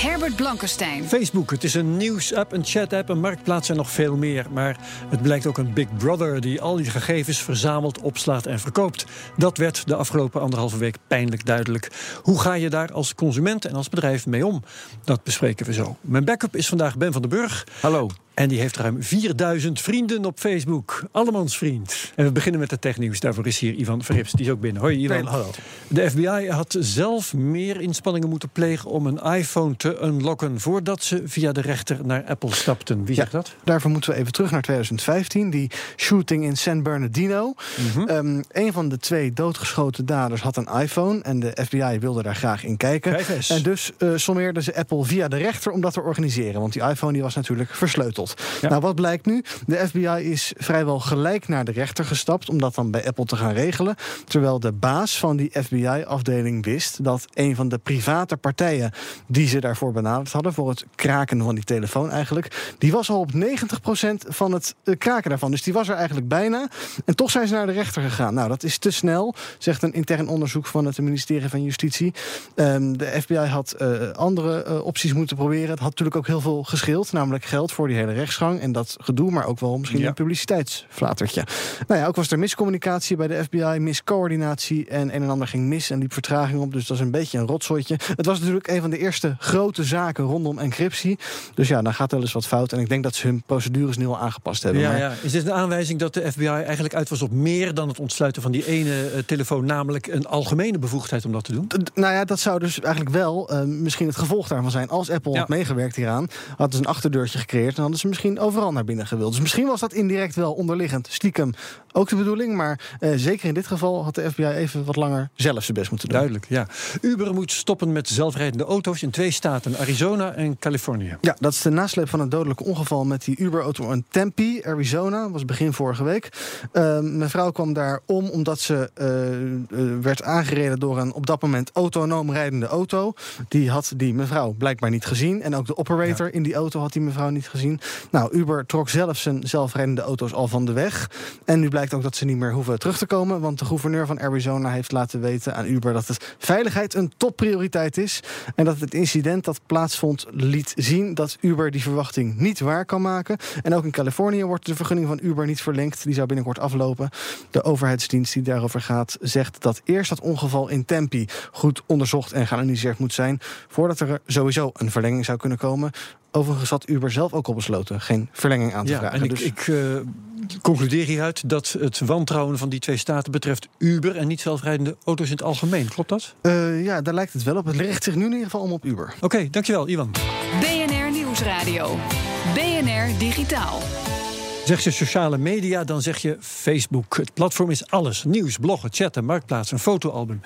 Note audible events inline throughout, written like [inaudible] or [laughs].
Herbert Blankenstein. Facebook, het is een nieuws-app, een chat-app, een marktplaats en nog veel meer. Maar het blijkt ook een Big Brother die al die gegevens verzamelt, opslaat en verkoopt. Dat werd de afgelopen anderhalve week pijnlijk duidelijk. Hoe ga je daar als consument en als bedrijf mee om? Dat bespreken we zo. Mijn backup is vandaag Ben van den Burg. Hallo. En die heeft ruim 4000 vrienden op Facebook. Allemans vriend. En we beginnen met het technieuws. Daarvoor is hier Ivan Verrips. Die is ook binnen. Hoi Ivan. hallo. De FBI had zelf meer inspanningen moeten plegen om een iPhone te unlocken voordat ze via de rechter naar Apple stapten. Wie zegt dat? Daarvoor moeten we even terug naar 2015. Die shooting in San Bernardino. Ehm, een van de twee doodgeschoten daders had een iPhone. En de FBI wilde daar graag in kijken. Kijk. En dus eh sommeerden ze Apple via de rechter om dat te organiseren. Want die iPhone die was natuurlijk versleuteld. Ja. Nou, wat blijkt nu? De FBI is vrijwel gelijk naar de rechter gestapt om dat dan bij Apple te gaan regelen. Terwijl de baas van die FBI-afdeling wist dat een van de private partijen die ze daarvoor benaderd hadden, voor het kraken van die telefoon eigenlijk, die was al op 90% van het eh, kraken daarvan. Dus die was er eigenlijk bijna. En toch zijn ze naar de rechter gegaan. Nou, dat is te snel, zegt een intern onderzoek van het ministerie van Justitie. Ehm, de FBI had eh, andere eh, opties moeten proberen. Het had natuurlijk ook heel veel gescheeld, namelijk geld voor die hele rechtsgang en dat gedoe, maar ook wel misschien Ja. een publiciteitsflatertje. Nou ja, ook was er miscommunicatie bij de FBI, miscoördinatie en een en ander ging mis en liep vertraging op. Dus dat is een beetje een rotzooitje. Het was natuurlijk een van de eerste grote zaken rondom encryptie. Dus ja, dan gaat wel eens wat fout. En ik denk dat ze hun procedures nu al aangepast hebben. Ja, Maar- ja. Is dit een aanwijzing dat de FBI eigenlijk uit was op meer dan het ontsluiten van die ene eh, telefoon, namelijk een algemene bevoegdheid om dat te doen? D- Nou ja, dat zou dus eigenlijk wel eh, misschien het gevolg daarvan zijn. Als Apple Ja. had meegewerkt hieraan, hadden ze een achterdeurtje gecreëerd en hadden ze misschien overal naar binnen gewild. Dus misschien was dat indirect wel onderliggend, stiekem ook de bedoeling. Maar eh, zeker in dit geval had de FBI even wat langer zelf zijn best moeten doen. Duidelijk, ja. Uber moet stoppen met zelfrijdende auto's in twee staten, Arizona en Californië. Ja, dat is de nasleep van een dodelijk ongeval met die Uber-auto in Tempe, Arizona. Dat was begin vorige week. Uh, mijn vrouw kwam daar om omdat ze uh, uh, werd aangereden door een op dat moment autonoom rijdende auto. Die had die mevrouw blijkbaar niet gezien. En ook de operator ja. in die auto had die mevrouw niet gezien. Nou, Uber trok zelf zijn zelfrijdende auto's al van de weg. En nu blijkt ook dat ze niet meer hoeven terug te komen. Want de gouverneur van Arizona heeft laten weten aan Uber dat het veiligheid een topprioriteit is. En dat het incident dat plaatsvond liet zien dat Uber die verwachting niet waar kan maken. En ook in Californië wordt de vergunning van Uber niet verlengd. Die zou binnenkort aflopen. De overheidsdienst die daarover gaat zegt dat eerst dat ongeval in Tempe goed onderzocht en geanalyseerd moet zijn. Voordat er sowieso een verlenging zou kunnen komen. Overigens had Uber zelf ook al besloten geen verlenging aan te ja, vragen. En ik, dus... ik uh, concludeer hieruit dat het wantrouwen van die twee staten betreft Uber en niet zelfrijdende auto's in het algemeen. Klopt dat? Uh, ja, daar lijkt het wel op. Het richt zich nu in ieder geval om op Uber. Oké, okay, dankjewel, Ivan. BNR Nieuwsradio. BNR Digitaal. Zeg je sociale media, dan zeg je Facebook. Het platform is alles. Nieuws, bloggen, chatten, marktplaats, een fotoalbum.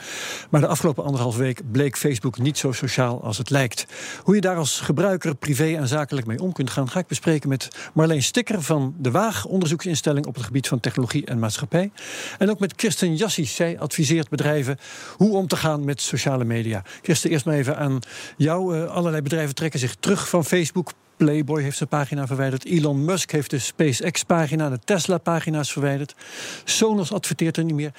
Maar de afgelopen anderhalf week bleek Facebook niet zo sociaal als het lijkt. Hoe je daar als gebruiker privé en zakelijk mee om kunt gaan... ga ik bespreken met Marleen Stikker van De Waag... onderzoeksinstelling op het gebied van technologie en maatschappij. En ook met Kirsten Jassies. Zij adviseert bedrijven hoe om te gaan met sociale media. Kirsten, eerst maar even aan jou. Uh, allerlei bedrijven trekken zich terug van Facebook... Playboy heeft zijn pagina verwijderd. Elon Musk heeft de SpaceX-pagina, de Tesla-pagina's verwijderd. Sonos adverteert er niet meer.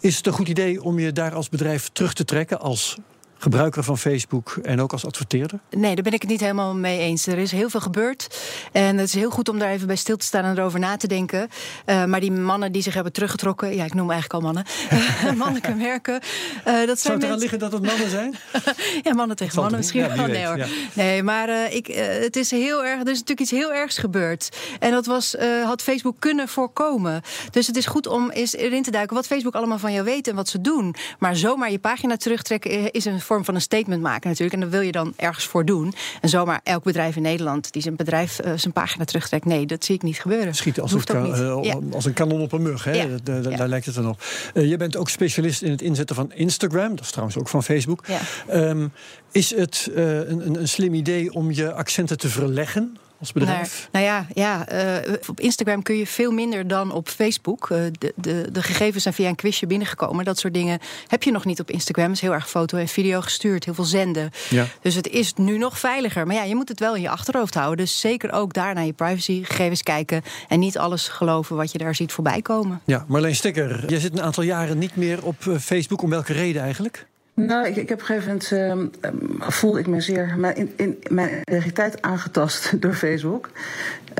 Is het een goed idee om je daar als bedrijf terug te trekken als gebruiker van Facebook en ook als adverteerder? Nee, daar ben ik het niet helemaal mee eens. Er is heel veel gebeurd. En het is heel goed om daar even bij stil te staan en erover na te denken. Uh, maar die mannen die zich hebben teruggetrokken, ja, ik noem eigenlijk al mannen, [laughs] [laughs] mannelijke merken. Uh, dat zijn Zou het eraan liggen dat het mannen zijn? [laughs] ja, mannen tegen mannen misschien ja, wel. Nee, hoor. Ja. nee, maar uh, ik, het is heel erg. Er is natuurlijk iets heel ergs gebeurd. En dat was, had Facebook kunnen voorkomen. Dus het is goed om eens erin te duiken wat Facebook allemaal van jou weet en wat ze doen. Maar zomaar je pagina terugtrekken is een vorm van een statement maken natuurlijk. En dat wil je dan ergens voor doen. En zomaar elk bedrijf in Nederland die zijn bedrijf uh, zijn pagina terugtrekt. Nee, dat zie ik niet gebeuren. Schieten als, een, uh, ja. als een kanon op een mug. Hè? Ja. Daar lijkt het dan op. Uh, je bent ook specialist in het inzetten van Instagram. Dat is trouwens ook van Facebook. Um, is het een, een slim idee om je accenten te verleggen? Als bedrijf? Nou, nou ja, ja uh, op Instagram kun je veel minder dan op Facebook. Uh, de, de, de, gegevens zijn via een quizje binnengekomen. Dat soort dingen heb je nog niet op Instagram. Het is heel erg foto en video gestuurd, heel veel zenden. Ja. Dus het is nu nog veiliger. Maar ja, je moet het wel in je achterhoofd houden. Dus zeker ook daar naar je privacygegevens kijken. En niet alles geloven wat je daar ziet voorbij komen. Ja, Marleen Stikker, jij zit een aantal jaren niet meer op Facebook. Om welke reden eigenlijk? Nou, ik, ik heb op een gegeven moment uh, voelde ik me zeer mijn, in, in, mijn identiteit aangetast [laughs] door Facebook.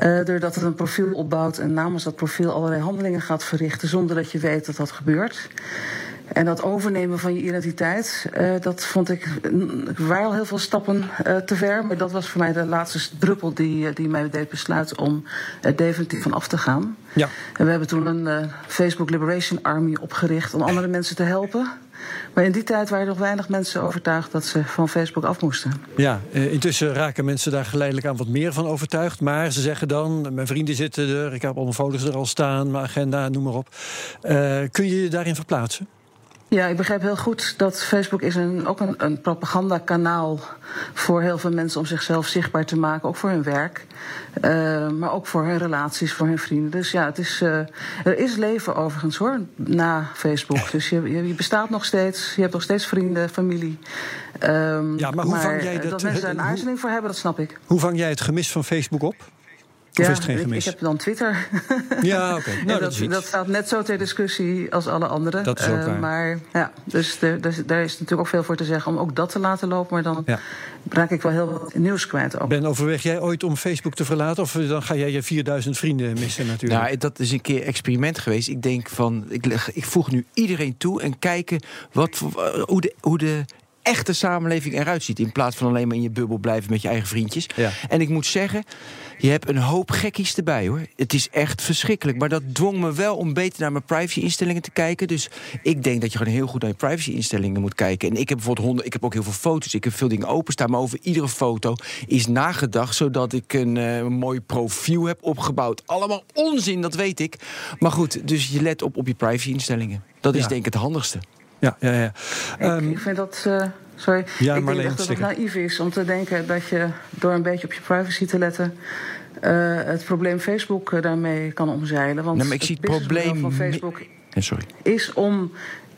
Uh, doordat het een profiel opbouwt en namens dat profiel allerlei handelingen gaat verrichten zonder dat je weet dat dat gebeurt. En dat overnemen van je identiteit, uh, dat vond ik. Er waren al heel veel stappen uh, te ver, maar dat was voor mij de laatste druppel die, die mij deed besluiten om er definitief van af te gaan. Ja. En we hebben toen een Facebook Liberation Army opgericht om andere mensen te helpen. Maar in die tijd waren nog weinig mensen overtuigd dat ze van Facebook af moesten. Ja, intussen raken mensen daar geleidelijk aan wat meer van overtuigd. Maar ze zeggen dan: mijn vrienden zitten er, ik heb al foto's er al staan, mijn agenda, noem maar op. Uh, kun je je daarin verplaatsen? Ja, ik begrijp heel goed dat Facebook is een, ook een, een propagandakanaal voor heel veel mensen om zichzelf zichtbaar te maken, ook voor hun werk, uh, maar ook voor hun relaties, voor hun vrienden. Dus ja, het is, uh, er is leven overigens hoor, na Facebook. Dus je, je, bestaat nog steeds, je hebt nog steeds vrienden, familie. Um, ja, maar hoe vang jij dat? Dat mensen daar een [laughs] aarzeling voor hebben, dat snap ik. Hoe vang jij het gemis van Facebook op? Ja, is het geen gemis? Ik, ik, heb dan Twitter. [laughs] Ja, oké. Okay. Nou, dat, dat, dat, staat net zo ter discussie als alle andere. Dat is ook waar. Uh, maar ja, dus daar is natuurlijk ook veel voor te zeggen om ook dat te laten lopen. Maar dan ja. raak ik wel heel wat nieuws kwijt. Ook. Ben, overweeg jij ooit om Facebook te verlaten? Of dan ga jij je 4000 vrienden missen natuurlijk? Nou, dat is een keer experiment geweest. Ik denk van, ik, ik voeg nu iedereen toe en kijken wat, hoe de, hoe de echte samenleving eruit ziet. In plaats van alleen maar in je bubbel blijven met je eigen vriendjes. Ja. En ik moet zeggen, je hebt een hoop gekkies erbij hoor. Het is echt verschrikkelijk. Maar dat dwong me wel om beter naar mijn privacy-instellingen te kijken. Dus ik denk dat je gewoon heel goed naar je privacy-instellingen moet kijken. En ik heb bijvoorbeeld honden, ik heb ook heel veel foto's. Ik heb veel dingen openstaan. Maar over iedere foto is nagedacht. Zodat ik een, uh, een mooi profiel heb opgebouwd. Allemaal onzin, dat weet ik. Maar goed, dus je let op op je privacy-instellingen. Dat is Ja. denk ik het handigste. Ja, ja, ja. Ik, Um, ik vind dat. Uh, sorry. Ja, ik Marleen denk echt dat het naïef is om te denken dat je door een beetje op je privacy te letten. Uh, het probleem Facebook uh, daarmee kan omzeilen. Want Nee, maar ik zie het businessmodel probleem van Facebook sorry. is om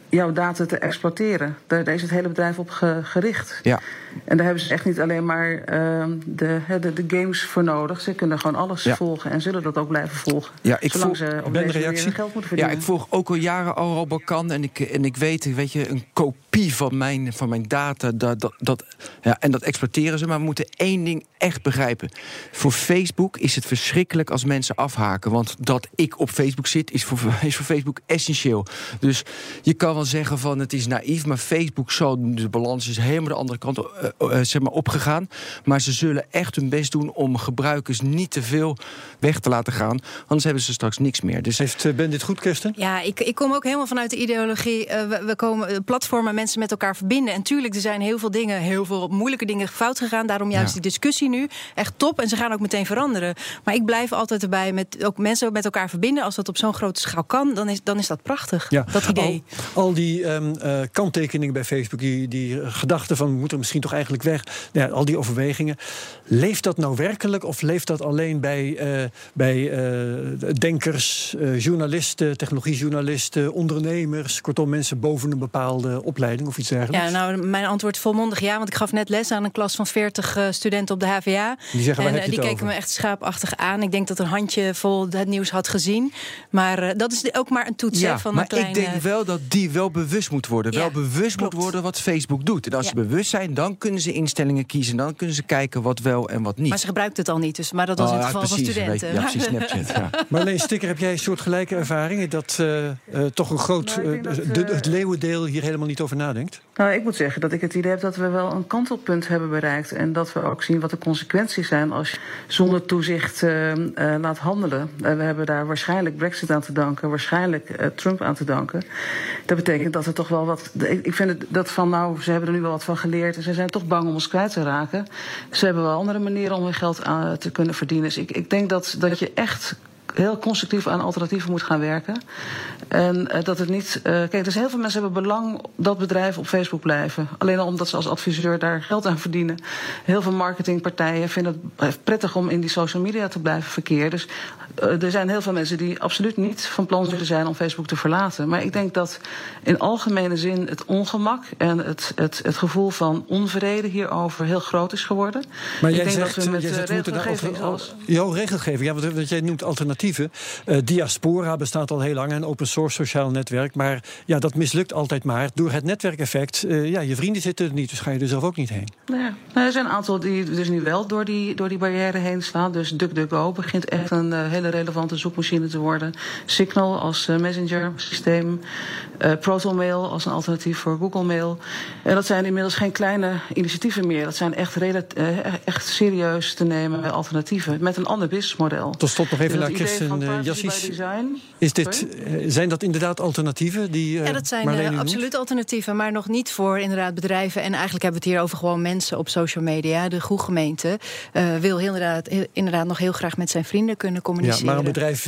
jouw data te exploiteren. Daar, daar is het hele bedrijf op ge- gericht. Ja. En daar hebben ze echt niet alleen maar uh, de, de, de games voor nodig. Ze kunnen gewoon alles Ja. volgen en zullen dat ook blijven volgen. Ja, ik Zolang ze op deze reactie? geld moeten Ja, verdienen. ik volg ook al jaren al Balkan en ik, en ik weet, weet je, een kopie van mijn, van mijn data. Dat, dat, dat, ja, en dat exploiteren ze. Maar we moeten één ding echt begrijpen. Voor Facebook is het verschrikkelijk als mensen afhaken. Want dat ik op Facebook zit, is voor, [laughs] is voor Facebook essentieel. Dus je kan wel zeggen van het is naïef, maar Facebook zal, de balans is helemaal de andere kant eh, eh, zeg maar, opgegaan. Maar ze zullen echt hun best doen om gebruikers niet te veel weg te laten gaan. Anders hebben ze straks niks meer. Dus heeft eh, Ben dit goed, Kirsten? Ja, ik, ik kom ook helemaal vanuit de ideologie. eh, we, we komen eh, platformen mensen met elkaar verbinden. En tuurlijk, er zijn heel veel dingen, heel veel moeilijke dingen fout gegaan. Daarom juist Ja. die discussie nu. Echt top. En ze gaan ook meteen veranderen. Maar ik blijf altijd erbij met ook mensen met elkaar verbinden. Als dat op zo'n grote schaal kan, dan is, dan is dat prachtig. Ja. Dat idee. Al, al die ehm, eh, kanttekeningen bij Facebook, die, die gedachten van we moeten misschien toch eigenlijk weg. Ja, al die overwegingen. Leeft dat nou werkelijk of leeft dat alleen bij, eh, bij eh, denkers, journalisten, technologiejournalisten, ondernemers, kortom mensen boven een bepaalde opleiding of iets dergelijks? Ja, nou, mijn antwoord volmondig ja. Want ik gaf net les aan een klas van 40 eh, studenten op de HVA. Die zeggen, en die keken over? me echt schaapachtig aan. Ik denk dat een handje vol het nieuws had gezien. Maar dat is ook maar een toets Ja, van maar een kleine... ik denk wel dat die wel bewust moet worden. Ja, wel bewust klopt. moet worden wat Facebook doet. En als Ja. ze bewust zijn, dan kunnen ze instellingen kiezen. Dan kunnen ze kijken wat wel en wat niet. Maar ze gebruikt het al niet, dus, maar dat was Oh, in het ja, geval precies, van studenten. weet je. Ja, precies, Snapchat. Ja. [laughs] Marleen Stikker, heb jij een soort gelijke ervaringen? Dat eh, eh, toch een groot. Nou, eh, dat, de- het leeuwendeel hier helemaal niet over nadenkt? Nou, ik moet zeggen dat ik het idee heb dat we wel een kantelpunt hebben bereikt. En dat we ook zien wat de consequenties zijn als je zonder toezicht uh, uh, laat handelen. Uh, we hebben daar waarschijnlijk Brexit aan te danken, waarschijnlijk Trump aan te danken. Dat betekent dat er toch wel wat. Ik vind het, dat van nou, ze hebben er nu wel wat van geleerd en ze zijn toch bang om ons kwijt te raken. Ze hebben wel andere manieren om hun geld aan te kunnen verdienen. Dus ik, ik denk dat, dat je echt heel constructief aan alternatieven moet gaan werken. En uh, dat het niet. Uh, kijk, dus heel veel mensen hebben belang dat bedrijven op Facebook blijven. Alleen al omdat ze als adviseur daar geld aan verdienen. Heel veel marketingpartijen vinden het prettig om in die social media te blijven verkeren. Dus uh, er zijn heel veel mensen die absoluut niet van plan zullen zijn om Facebook te verlaten. Maar ik denk dat in algemene zin het ongemak en het, het, het gevoel van onvrede hierover heel groot is geworden. Maar ik jij denk zegt, dat we met jij zegt, regelgeving zoals. Jouw regelgeving, ja, wat, wat jij noemt alternatieven. Uh, Diaspora bestaat al heel lang, een open source sociaal netwerk. Maar ja, dat mislukt altijd maar. Door het netwerkeffect, uh, ja, je vrienden zitten er niet, dus ga je er zelf ook niet heen. Nou ja, nou, er zijn een aantal die dus nu wel door die, door die barrière heen slaan. Dus DuckDuckGo begint echt een hele relevante zoekmachine te worden. Signal als uh, messenger systeem. Uh, ProtonMail als een alternatief voor Google Mail. En dat zijn inmiddels geen kleine initiatieven meer. Dat zijn echt, echt serieus te nemen alternatieven met een ander businessmodel. Tot slot nog even Dus naar Kirsten Jassies. Is dit, zijn dat inderdaad alternatieven die uh, Ja, dat zijn uh, absoluut alternatieven, maar nog niet voor inderdaad bedrijven. En eigenlijk hebben we het hier over gewoon mensen op social media. De groegemeente uh, wil heel inderdaad, inderdaad nog heel graag met zijn vrienden kunnen communiceren. Ja, maar een bedrijf,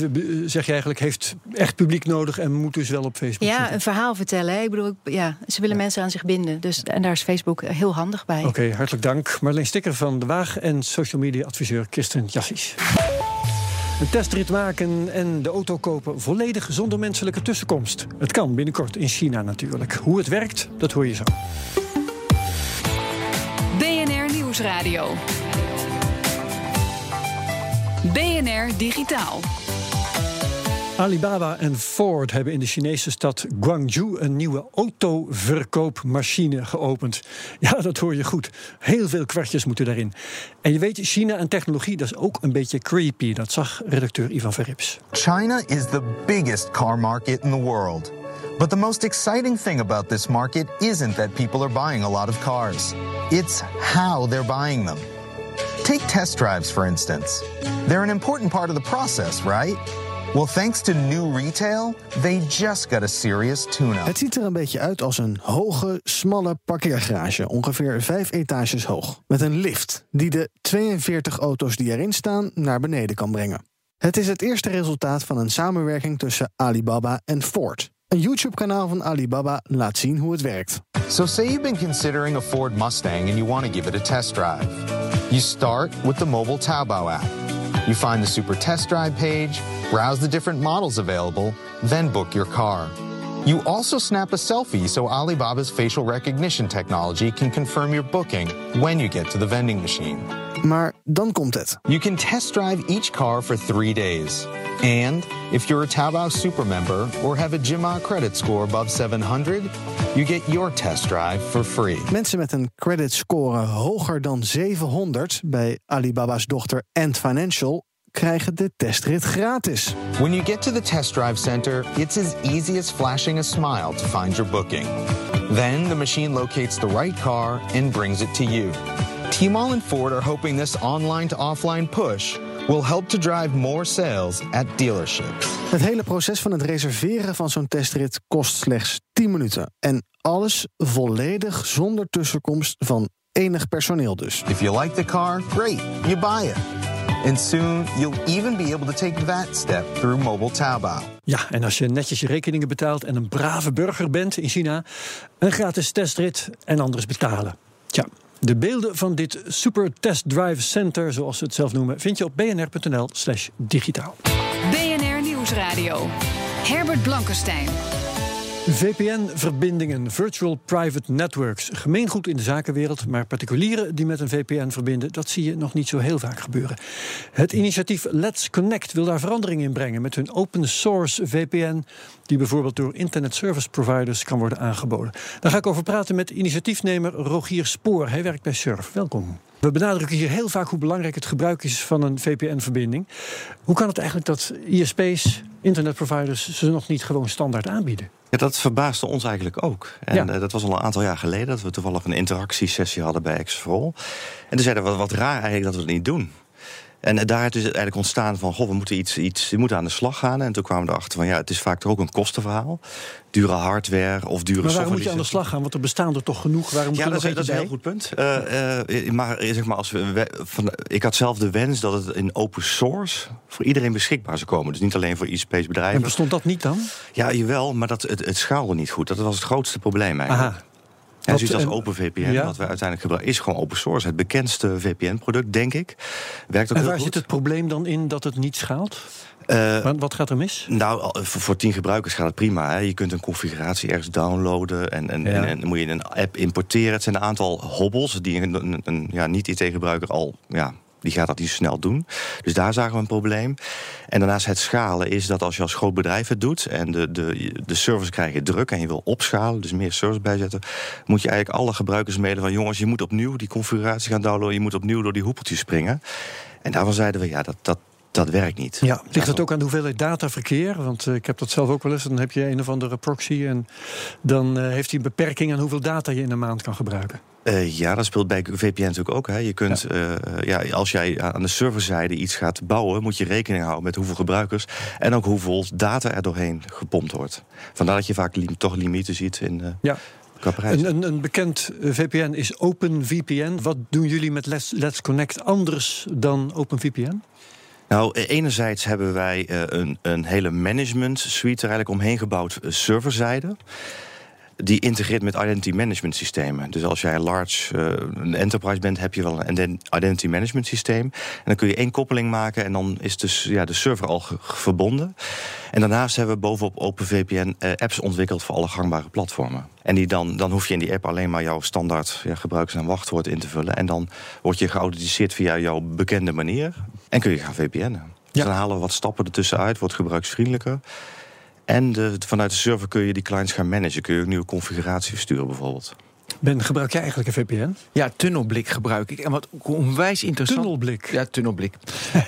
zeg je eigenlijk, heeft echt publiek nodig en moet dus wel op Facebook Ja, zitten. een verhaal vertellen. Hè? Ik bedoel, ja, ze willen ja. mensen aan zich binden. Dus, en daar is Facebook heel handig bij. Oké, okay, hartelijk dank. Marleen Stikker van De Waag en social media adviseur Kirsten Jassies. Een testrit maken en de auto kopen volledig zonder menselijke tussenkomst. Het kan binnenkort in China natuurlijk. Hoe het werkt, dat hoor je zo. BNR Nieuwsradio. BNR Digitaal. Alibaba en Ford hebben in de Chinese stad Guangzhou een nieuwe autoverkoopmachine geopend. Ja, dat hoor je goed. Heel veel kwartjes moeten daarin. En je weet, China en technologie, dat is ook een beetje creepy. Dat zag redacteur Ivan Verrips. China is the biggest car market in the world. But the most exciting thing about this market isn't that people are buying a lot of cars. It's how they're buying them. Take test drives, for instance. They're an important part of the process, right? Well, thanks to new retail, they just got a serious tune-up. Het ziet er een beetje uit als een hoge, smalle parkeergarage, ongeveer vijf etages hoog. Met een lift die de 42 auto's die erin staan naar beneden kan brengen. Het is het eerste resultaat van een samenwerking tussen Alibaba en Ford. Een YouTube-kanaal van Alibaba laat zien hoe het werkt. So say you've been considering a Ford Mustang and you want to give it a test drive. You start with the mobile Taobao app. You find the Super Test Drive page, browse the different models available, then book your car. You also snap a selfie so Alibaba's facial recognition technology can confirm your booking when you get to the vending machine. Maar dan komt het. You can test drive each car for three days. And if you're a Taobao Super member or have a Jima credit score above 700, you get your test drive for free. Mensen met een credit score hoger dan 700 bij Alibaba's dochter Ant Financial krijgen de testrit gratis. When you get to the test drive center, it's as easy as flashing a smile to find your booking. Then the machine locates the right car and brings it to you. Tmall and Ford are hoping this online to offline push will help to drive more sales at dealerships. Het hele proces van het reserveren van zo'n testrit kost slechts 10 minuten. En alles volledig zonder tussenkomst van enig personeel dus. If you like the car, great, you buy it. And soon you'll even be able to take that step through mobile Taobao. Ja, en als je netjes je rekeningen betaalt en een brave burger bent in China, een gratis testrit en anders betalen. Tja, de beelden van dit Super Test Drive Center, zoals ze het zelf noemen, vind je op bnr.nl/slash digitaal. BNR Nieuwsradio. Herbert Blankenstein. VPN-verbindingen, virtual private networks. Gemeengoed in de zakenwereld, maar particulieren die met een VPN verbinden, dat zie je nog niet zo heel vaak gebeuren. Het initiatief Let's Connect wil daar verandering in brengen met hun open source VPN, die bijvoorbeeld door internet service providers kan worden aangeboden. Daar ga ik over praten met initiatiefnemer Rogier Spoor. Hij werkt bij Surf. Welkom. We benadrukken hier heel vaak hoe belangrijk het gebruik is van een VPN-verbinding. Hoe kan het eigenlijk dat ISP's, internetproviders, ze nog niet gewoon standaard aanbieden? Ja, dat verbaasde ons eigenlijk ook. En Ja. eh, dat was al een aantal jaar geleden dat we toevallig een interactiesessie hadden bij Exfrol. En toen zeiden we wat, wat raar eigenlijk dat we het niet doen. En eh, daar is het eigenlijk ontstaan van, goh, we moeten, iets, iets, we moeten aan de slag gaan. En toen kwamen we erachter van, ja, het is vaak toch ook een kostenverhaal. Dure hardware of dure Maar waarom moet je aan de slag gaan? Want er bestaan er toch genoeg? Waarom Ja, dat is, dat is een heel goed punt. Eh, eh, maar zeg maar, als we, we- van, ik had zelf de wens dat het in open source voor iedereen beschikbaar zou komen. Dus niet alleen voor e-space bij? En bedrijven. bestond dat niet dan? Ja, jawel, maar dat, het, het schaalde niet goed. Dat was het grootste probleem eigenlijk. Aha. En zoiets als en- OpenVPN, ja? wat we uiteindelijk gebruiken, is gewoon open source. Het bekendste VPN-product, denk ik. Werkt ook En heel waar goed. zit het probleem dan in dat het niet schaalt? Eh, Wat, wat gaat er mis? nou, al- voor, voor tien gebruikers gaat het prima. Hè. Je kunt een configuratie ergens downloaden en, en, Ja. en, en dan moet je een app importeren. Het zijn een aantal hobbels die een, een, een ja, niet-IT-gebruiker al... Ja, die gaat dat niet zo snel doen. Dus daar zagen we een probleem. En daarnaast het schalen is dat als je als groot bedrijf het doet... en de, de, de servers krijgen druk en je wil opschalen... dus meer servers bijzetten... moet je eigenlijk alle gebruikers mailen van... jongens, je moet opnieuw die configuratie gaan downloaden... je moet opnieuw door die hoepeltjes springen. En daarvan zeiden we, ja, dat, dat, dat werkt niet. Ja, ligt het ook aan de hoeveelheid dataverkeer? Want eh, ik heb dat zelf ook wel eens. Dan heb je een of andere proxy en dan eh, heeft hij een beperking aan hoeveel data je in een maand kan gebruiken. Eh, ja, dat speelt bij VPN natuurlijk ook. Hè. Je kunt, ja. ja, als jij aan de serverzijde iets gaat bouwen, moet je rekening houden met hoeveel gebruikers en ook hoeveel data er doorheen gepompt wordt. Vandaar dat je vaak li toch limieten ziet in. eh, Ja. Een, een, een bekend eh, VPN is OpenVPN. Wat doen jullie met Let's, Let's Connect anders dan OpenVPN? Nou, eh, enerzijds hebben wij eh, een, een hele management suite er eigenlijk omheen gebouwd, eh, serverzijde. Die integreert met identity management systemen. Dus als jij een large eh, een enterprise bent, heb je wel een ident- identity management systeem. En dan kun je één koppeling maken en dan is dus ja, de server al verbonden. En daarnaast hebben we bovenop OpenVPN eh, apps ontwikkeld voor alle gangbare platformen. En die dan, dan hoef je in die app alleen maar jouw standaard ja, gebruikersnaam wachtwoord in te vullen. En dan word je geauthenticeerd via jouw bekende manier. En kun je gaan VPN'en. Dus dan halen we wat stappen ertussen uit, wordt gebruiksvriendelijker. En vanuit de server kun je die clients gaan managen. Kun je ook nieuwe configuratie versturen bijvoorbeeld. Ben, gebruik jij eigenlijk een VPN? Ja, tunnelblik gebruik ik. En wat onwijs interessant... Tunnelblik? Ja, tunnelblik. [laughs]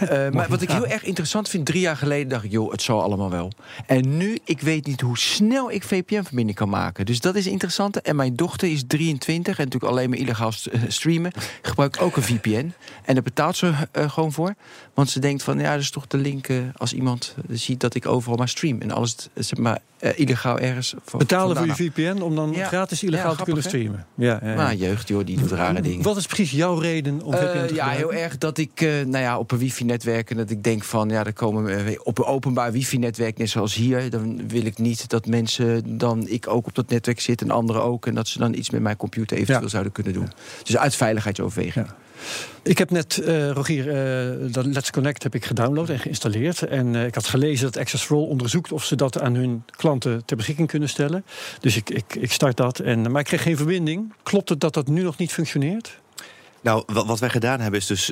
Eh, maar wat ik heel erg interessant vind... drie jaar geleden dacht ik, joh, het zal allemaal wel. En nu, ik weet niet hoe snel ik VPN-verbinding kan maken. Dus dat is interessant. En mijn dochter is 23 en natuurlijk alleen maar illegaal st- eh, streamen. Gebruikt ook een VPN. En daar betaalt ze eh, gewoon voor. Want ze denkt van, ja, dat is toch de link... als iemand ziet dat ik overal maar stream. En alles, zeg maar, illegaal ergens... Betalen voor je VPN om dan Ja. gratis illegaal Ja, te kunnen grappig, streamen. Ja, ja, ja. Maar jeugd, joh, die doet rare dingen. Wat is precies jouw reden om VPN Eh, te ja, gebruiken? heel erg dat ik eh, nou ja, op een wifi-netwerk... en dat ik denk van, ja, er komen eh, op een openbaar wifi-netwerk... net zoals hier, dan wil ik niet dat mensen... dan ik ook op dat netwerk zit en anderen ook... en dat ze dan iets met mijn computer eventueel Ja. zouden kunnen doen. Dus uit veiligheidsoverweging. Ik heb net, eh, Rogier, eh, dat Let's Connect heb ik gedownload en geïnstalleerd. En eh, ik had gelezen dat Access for All onderzoekt of ze dat aan hun klanten ter beschikking kunnen stellen. Dus ik, ik, ik start dat. En, maar ik kreeg geen verbinding. Klopt het dat dat nu nog niet functioneert? Nou, wat, wij gedaan hebben is dus...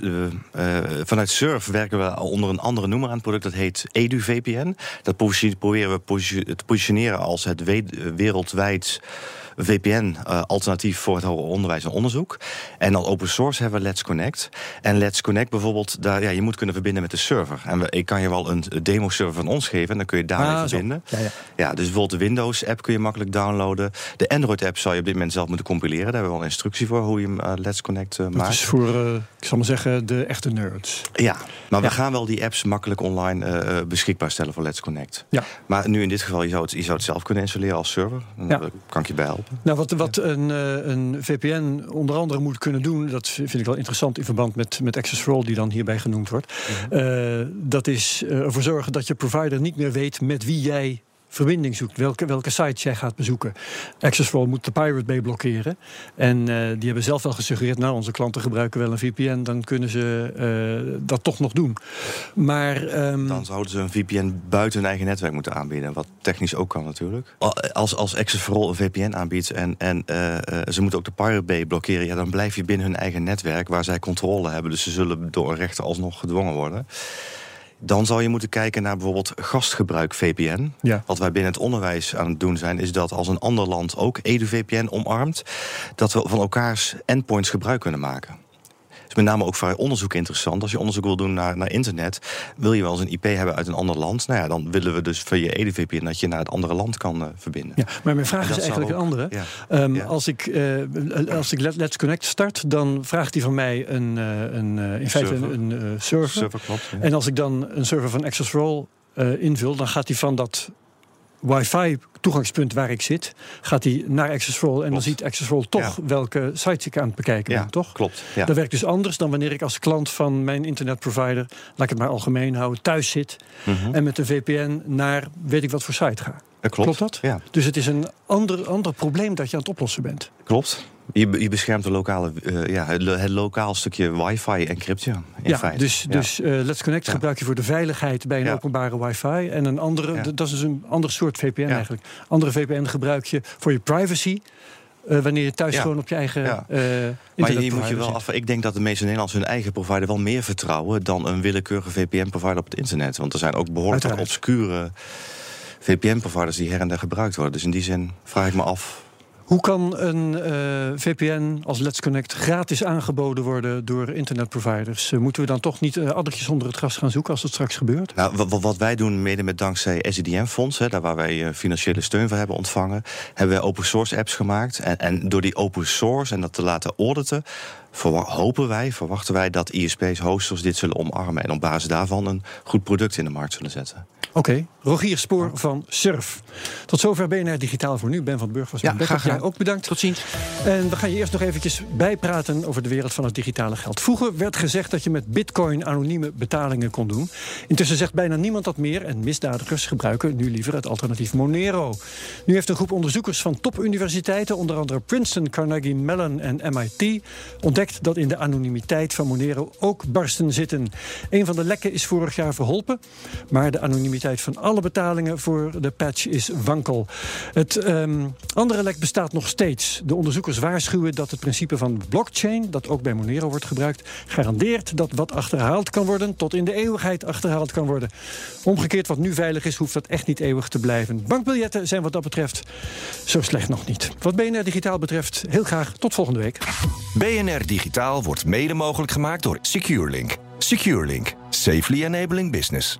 vanuit Surf werken we onder een andere noemer aan het product. Dat heet EduVPN. Dat proberen we te positioneren als het we- wereldwijd... VPN-alternatief voor het hoger onderwijs en onderzoek. En dan open source hebben we Let's Connect. En Let's Connect bijvoorbeeld, daar, ja, je moet kunnen verbinden met de server. En we, ik kan je wel een demo-server van ons geven... en dan kun je daarmee Ah, verbinden. Ja, ja. Ja, dus bijvoorbeeld de Windows-app kun je makkelijk downloaden. De Android-app zou je op dit moment zelf moeten compileren. Daar hebben we wel een instructie voor hoe je hem eh, Let's Connect eh, Dat maakt. is voor, eh, ik zal maar zeggen, de echte nerds. Ja, maar we gaan wel die apps makkelijk online eh, eh, beschikbaar stellen voor Let's Connect. Ja. Maar nu in dit geval, je zou het, je zou het zelf kunnen installeren als server. Dan Ja. kan ik je bij helpen. Nou, wat, wat een, eh, een VPN onder andere moet kunnen doen, dat vind ik wel interessant in verband met, met Access for All, die dan hierbij genoemd wordt. Eh, dat is eh, ervoor zorgen dat je provider niet meer weet met wie jij verbinding zoekt, welke, welke sites jij gaat bezoeken. Access for All moet de Pirate Bay blokkeren. En eh, die hebben zelf wel gesuggereerd, nou, onze klanten gebruiken wel een VPN, dan kunnen ze eh, dat toch nog doen. Maar ehm, Dan zouden ze een VPN buiten hun eigen netwerk moeten aanbieden. Wat technisch ook kan natuurlijk. Als, als Access for All een VPN aanbiedt en, en eh, ze moeten ook de Pirate Bay blokkeren... Ja, dan blijf je binnen hun eigen netwerk waar zij controle hebben. Dus ze zullen door een rechter alsnog gedwongen worden. Dan zou je moeten kijken naar bijvoorbeeld gastgebruik VPN. Ja. Wat wij binnen het onderwijs aan het doen zijn... is dat als een ander land ook EduVPN omarmt... dat we van elkaars endpoints gebruik kunnen maken. Is met name ook voor onderzoek interessant. Als je onderzoek wil doen naar, naar internet, wil je wel eens een IP hebben uit een ander land. Nou ja, dan willen we dus via EDVPN dat je naar het andere land kan uh, verbinden. Ja, maar mijn vraag is eigenlijk een andere. ja. Ehm, Ja. Als ik, eh, als ik Let- Let's Connect start, dan vraagt hij van mij een, eh, een, eh, in feite Server. een, eh, server. Server, klopt, ja. En als ik dan een server van Access Roll eh, invul, dan gaat hij van dat wifi toegangspunt waar ik zit, gaat hij naar Access Roll en dan ziet Access Roll toch welke sites ik aan het bekijken Ja, ben, toch? klopt. Ja. Dat werkt dus anders dan wanneer ik als klant van mijn internetprovider, laat ik het maar algemeen houden, thuis zit Mhm. en met een VPN naar weet ik wat voor site ga. Dat klopt. dat? Ja. Dus het is een ander, ander probleem dat je aan het oplossen bent. Klopt. Je, be- je beschermt de lokale, eh, ja, het, het lokaal stukje wifi-encryptie. In ja, feite. dus, Ja. dus eh, Let's Connect gebruik je voor de veiligheid bij een openbare wifi. En een andere, dat is dus een ander soort VPN eigenlijk. Andere VPN gebruik je voor je privacy. eh, wanneer je thuis Ja. gewoon op je eigen Ja. eh Maar je, moet je wel af. Ik denk dat de meeste Nederlanders hun eigen provider wel meer vertrouwen dan een willekeurige VPN-provider op het internet. Want er zijn ook behoorlijk Uiteraard. obscure VPN-providers die her en der gebruikt worden. Dus in die zin vraag ik me af. Hoe kan een eh, VPN als Let's Connect gratis aangeboden worden door internetproviders? Eh, moeten we dan toch niet eh, addertjes onder het gras gaan zoeken als dat straks gebeurt? Nou, wa- wa- wat wij doen, mede met dankzij SIDM-fonds, daar waar wij financiële steun voor hebben ontvangen, hebben wij open source apps gemaakt. En, en door die open source en dat te laten auditen, hopen wij, verwachten wij dat ISP's, hosters dit zullen omarmen. En op basis daarvan een goed product in de markt zullen zetten. Oké, Rogier Spoor van Surf. Tot zover BNR Digitaal voor nu. Ben van Burg was Ja, backup. graag. Jij ook bedankt. Tot ziens. En we gaan je eerst nog eventjes bijpraten over de wereld van het digitale geld. Vroeger werd gezegd dat je met bitcoin anonieme betalingen kon doen. Intussen zegt bijna niemand dat meer en misdadigers gebruiken nu liever het alternatief Monero. Nu heeft een groep onderzoekers van topuniversiteiten, onder andere Princeton, Carnegie Mellon en MIT, ontdekt dat in de anonimiteit van Monero ook barsten zitten. Een van de lekken is vorig jaar verholpen, maar de anonimiteit van alle betalingen voor de patch is wankel. Het ehm, andere lek bestaat nog steeds. De onderzoekers waarschuwen dat het principe van blockchain, dat ook bij Monero wordt gebruikt, garandeert dat wat achterhaald kan worden, tot in de eeuwigheid achterhaald kan worden. Omgekeerd, wat nu veilig is, hoeft dat echt niet eeuwig te blijven. Bankbiljetten zijn wat dat betreft zo slecht nog niet. Wat BNR Digitaal betreft, heel graag tot volgende week. BNR Digitaal wordt mede mogelijk gemaakt door SecureLink. SecureLink. Safely enabling business.